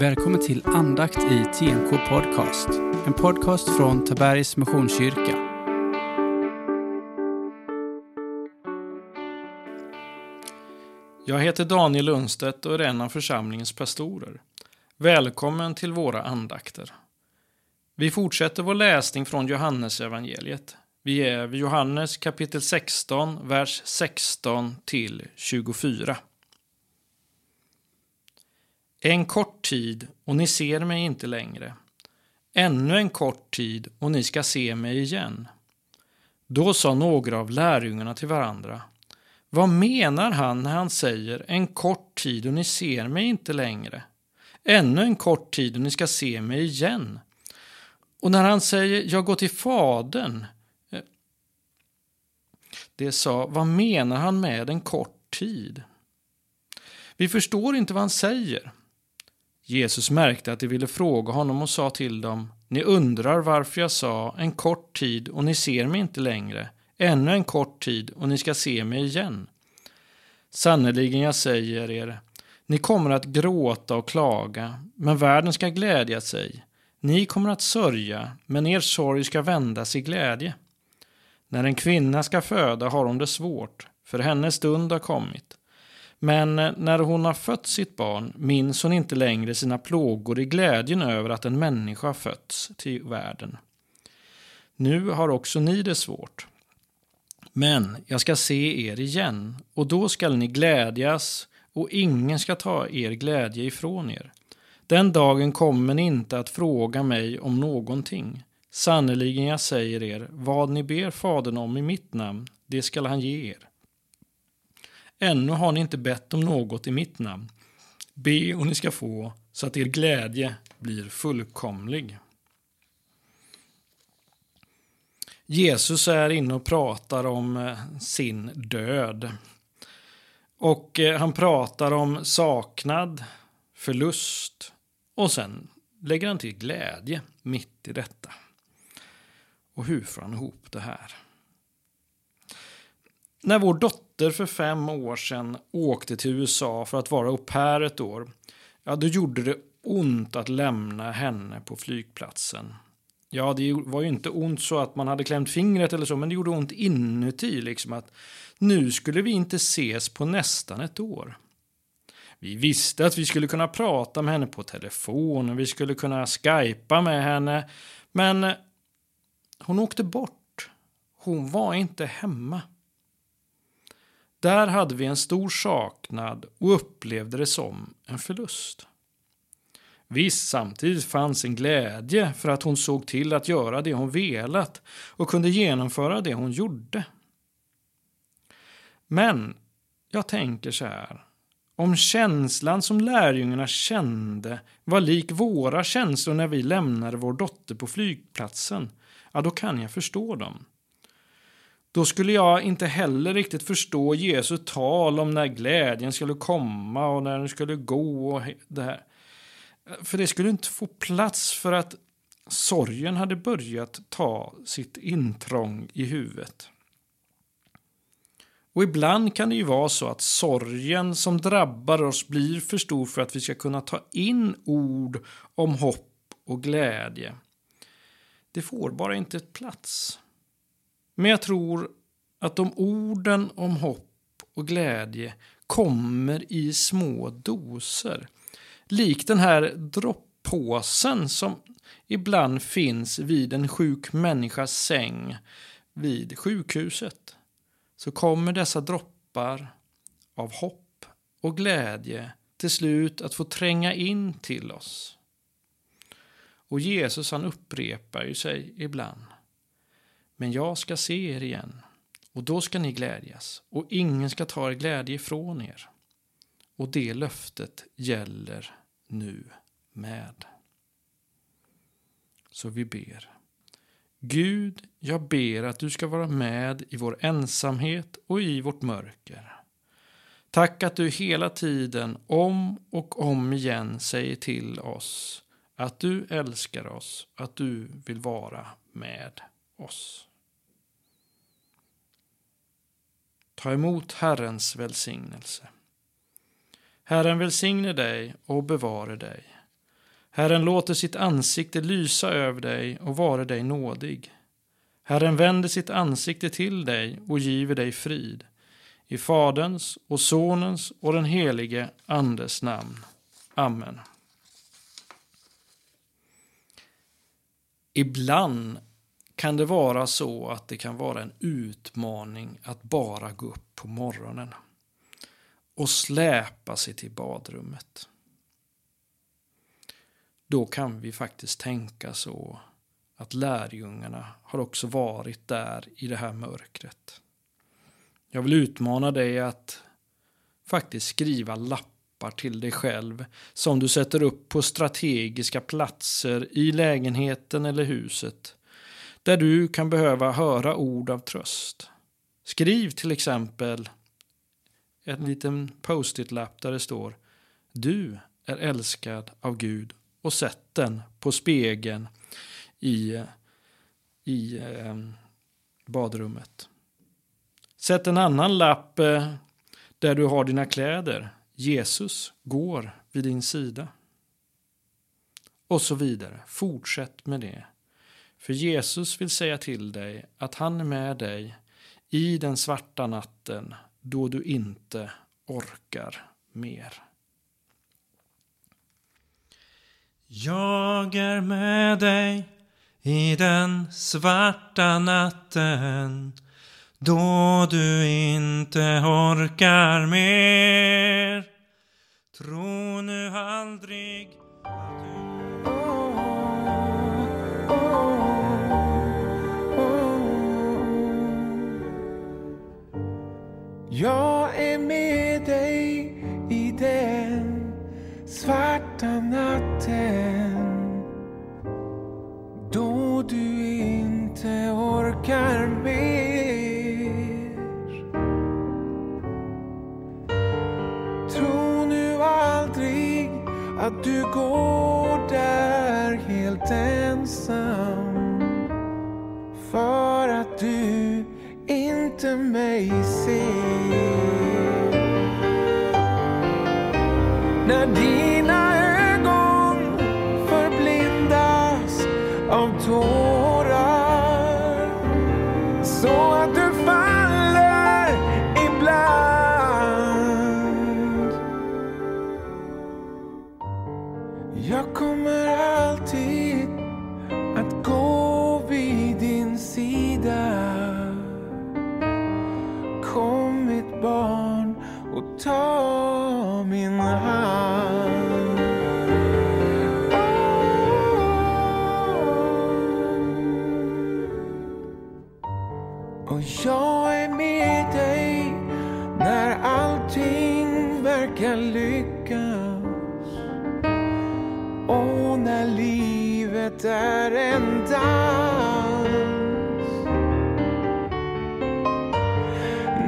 Välkommen till andakt i TNK Podcast. En podcast från Tabergs Missionskyrka. Jag heter Daniel Lundstedt och är en av församlingens pastorer. Välkommen till våra andakter. Vi fortsätter vår läsning från Johannes evangeliet. Vi är vid Johannes kapitel 16, vers 16 till 24. En kort tid och ni ser mig inte längre. Ännu en kort tid och ni ska se mig igen. Då sa några av lärjungarna till varandra. Vad menar han när han säger en kort tid och ni ser mig inte längre? Ännu en kort tid och ni ska se mig igen. Och när han säger jag går till Fadern. Eh, det sa, vad menar han med en kort tid? Vi förstår inte vad han säger. Jesus märkte att de ville fråga honom och sa till dem, ni undrar varför jag sa en kort tid och ni ser mig inte längre, ännu en kort tid och ni ska se mig igen. Sannerligen, jag säger er, ni kommer att gråta och klaga, men världen ska glädja sig. Ni kommer att sörja, men er sorg ska vändas i glädje. När en kvinna ska föda har hon det svårt, för hennes stund har kommit. Men när hon har fött sitt barn minns hon inte längre sina plågor i glädjen över att en människa har fötts till världen. Nu har också ni det svårt. Men jag ska se er igen, och då skall ni glädjas, och ingen ska ta er glädje ifrån er. Den dagen kommer ni inte att fråga mig om någonting. Sannerligen, jag säger er, vad ni ber Fadern om i mitt namn, det skall han ge er. Ännu har ni inte bett om något i mitt namn. Be och ni ska få, så att er glädje blir fullkomlig. Jesus är inne och pratar om eh, sin död. Och eh, han pratar om saknad, förlust och sen lägger han till glädje mitt i detta. Och hur får han ihop det här? När vår dotter för fem år sedan åkte till USA för att vara au pair ett år, ja, då gjorde det ont att lämna henne på flygplatsen. Ja, det var ju inte ont så att man hade klämt fingret eller så, men det gjorde ont inuti. Liksom att nu skulle vi inte ses på nästan ett år. Vi visste att vi skulle kunna prata med henne på telefon och vi skulle kunna skypa med henne. Men hon åkte bort. Hon var inte hemma. Där hade vi en stor saknad och upplevde det som en förlust. Visst, samtidigt fanns en glädje för att hon såg till att göra det hon velat och kunde genomföra det hon gjorde. Men jag tänker så här. Om känslan som lärjungarna kände var lik våra känslor när vi lämnade vår dotter på flygplatsen, ja, då kan jag förstå dem. Då skulle jag inte heller riktigt förstå Jesu tal om när glädjen skulle komma och när den skulle gå och det här. För det skulle inte få plats för att sorgen hade börjat ta sitt intrång i huvudet. Och ibland kan det ju vara så att sorgen som drabbar oss blir för stor för att vi ska kunna ta in ord om hopp och glädje. Det får bara inte plats. Men jag tror att de orden om hopp och glädje kommer i små doser. Likt den här droppåsen som ibland finns vid en sjuk människas säng vid sjukhuset. Så kommer dessa droppar av hopp och glädje till slut att få tränga in till oss. Och Jesus han upprepar ju sig ibland. Men jag ska se er igen, och då ska ni glädjas, och ingen ska ta er glädje ifrån er. Och det löftet gäller nu med. Så vi ber. Gud, jag ber att du ska vara med i vår ensamhet och i vårt mörker. Tack att du hela tiden om och om igen säger till oss att du älskar oss, att du vill vara med oss. Ta emot Herrens välsignelse. Herren välsigne dig och bevare dig. Herren låter sitt ansikte lysa över dig och vare dig nådig. Herren vänder sitt ansikte till dig och giver dig frid. I Faderns och Sonens och den helige Andes namn. Amen. Ibland kan det vara så att det kan vara en utmaning att bara gå upp på morgonen och släpa sig till badrummet. Då kan vi faktiskt tänka så att lärjungarna har också varit där i det här mörkret. Jag vill utmana dig att faktiskt skriva lappar till dig själv som du sätter upp på strategiska platser i lägenheten eller huset där du kan behöva höra ord av tröst. Skriv till exempel en liten post-it-lapp där det står Du är älskad av Gud och sätt den på spegeln i, i eh, badrummet. Sätt en annan lapp eh, där du har dina kläder. Jesus går vid din sida. Och så vidare. Fortsätt med det. För Jesus vill säga till dig att han är med dig i den svarta natten då du inte orkar mer. Jag är med dig i den svarta natten då du inte orkar mer. Tro nu aldrig att du... du går där helt ensam för att du inte mig ser. När dina ögon förblindas av tårar så med dig när allting verkar lyckas. Och när livet är en dans.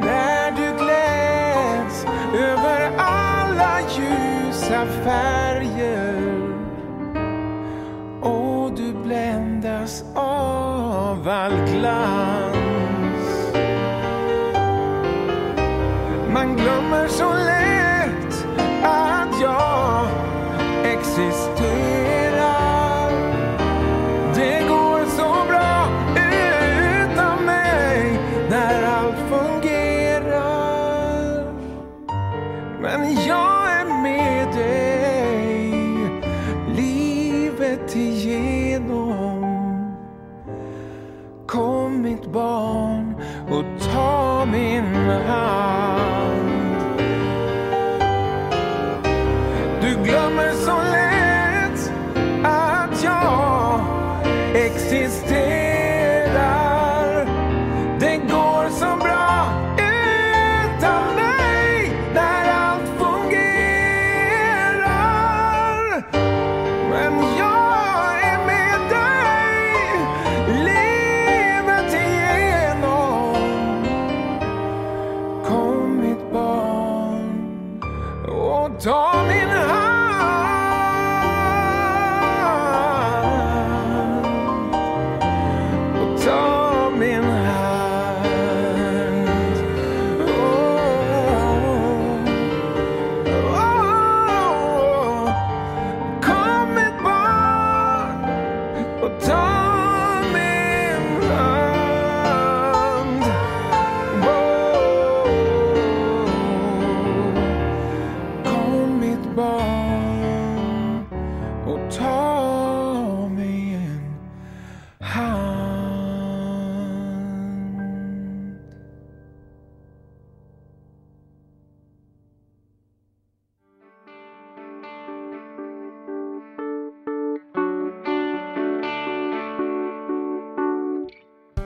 När du gläds över alla ljusa färger och du bländas av all glans.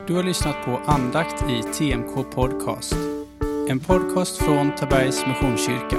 Du har lyssnat på andakt i TMK Podcast. En podcast från Tabergs Missionskyrka.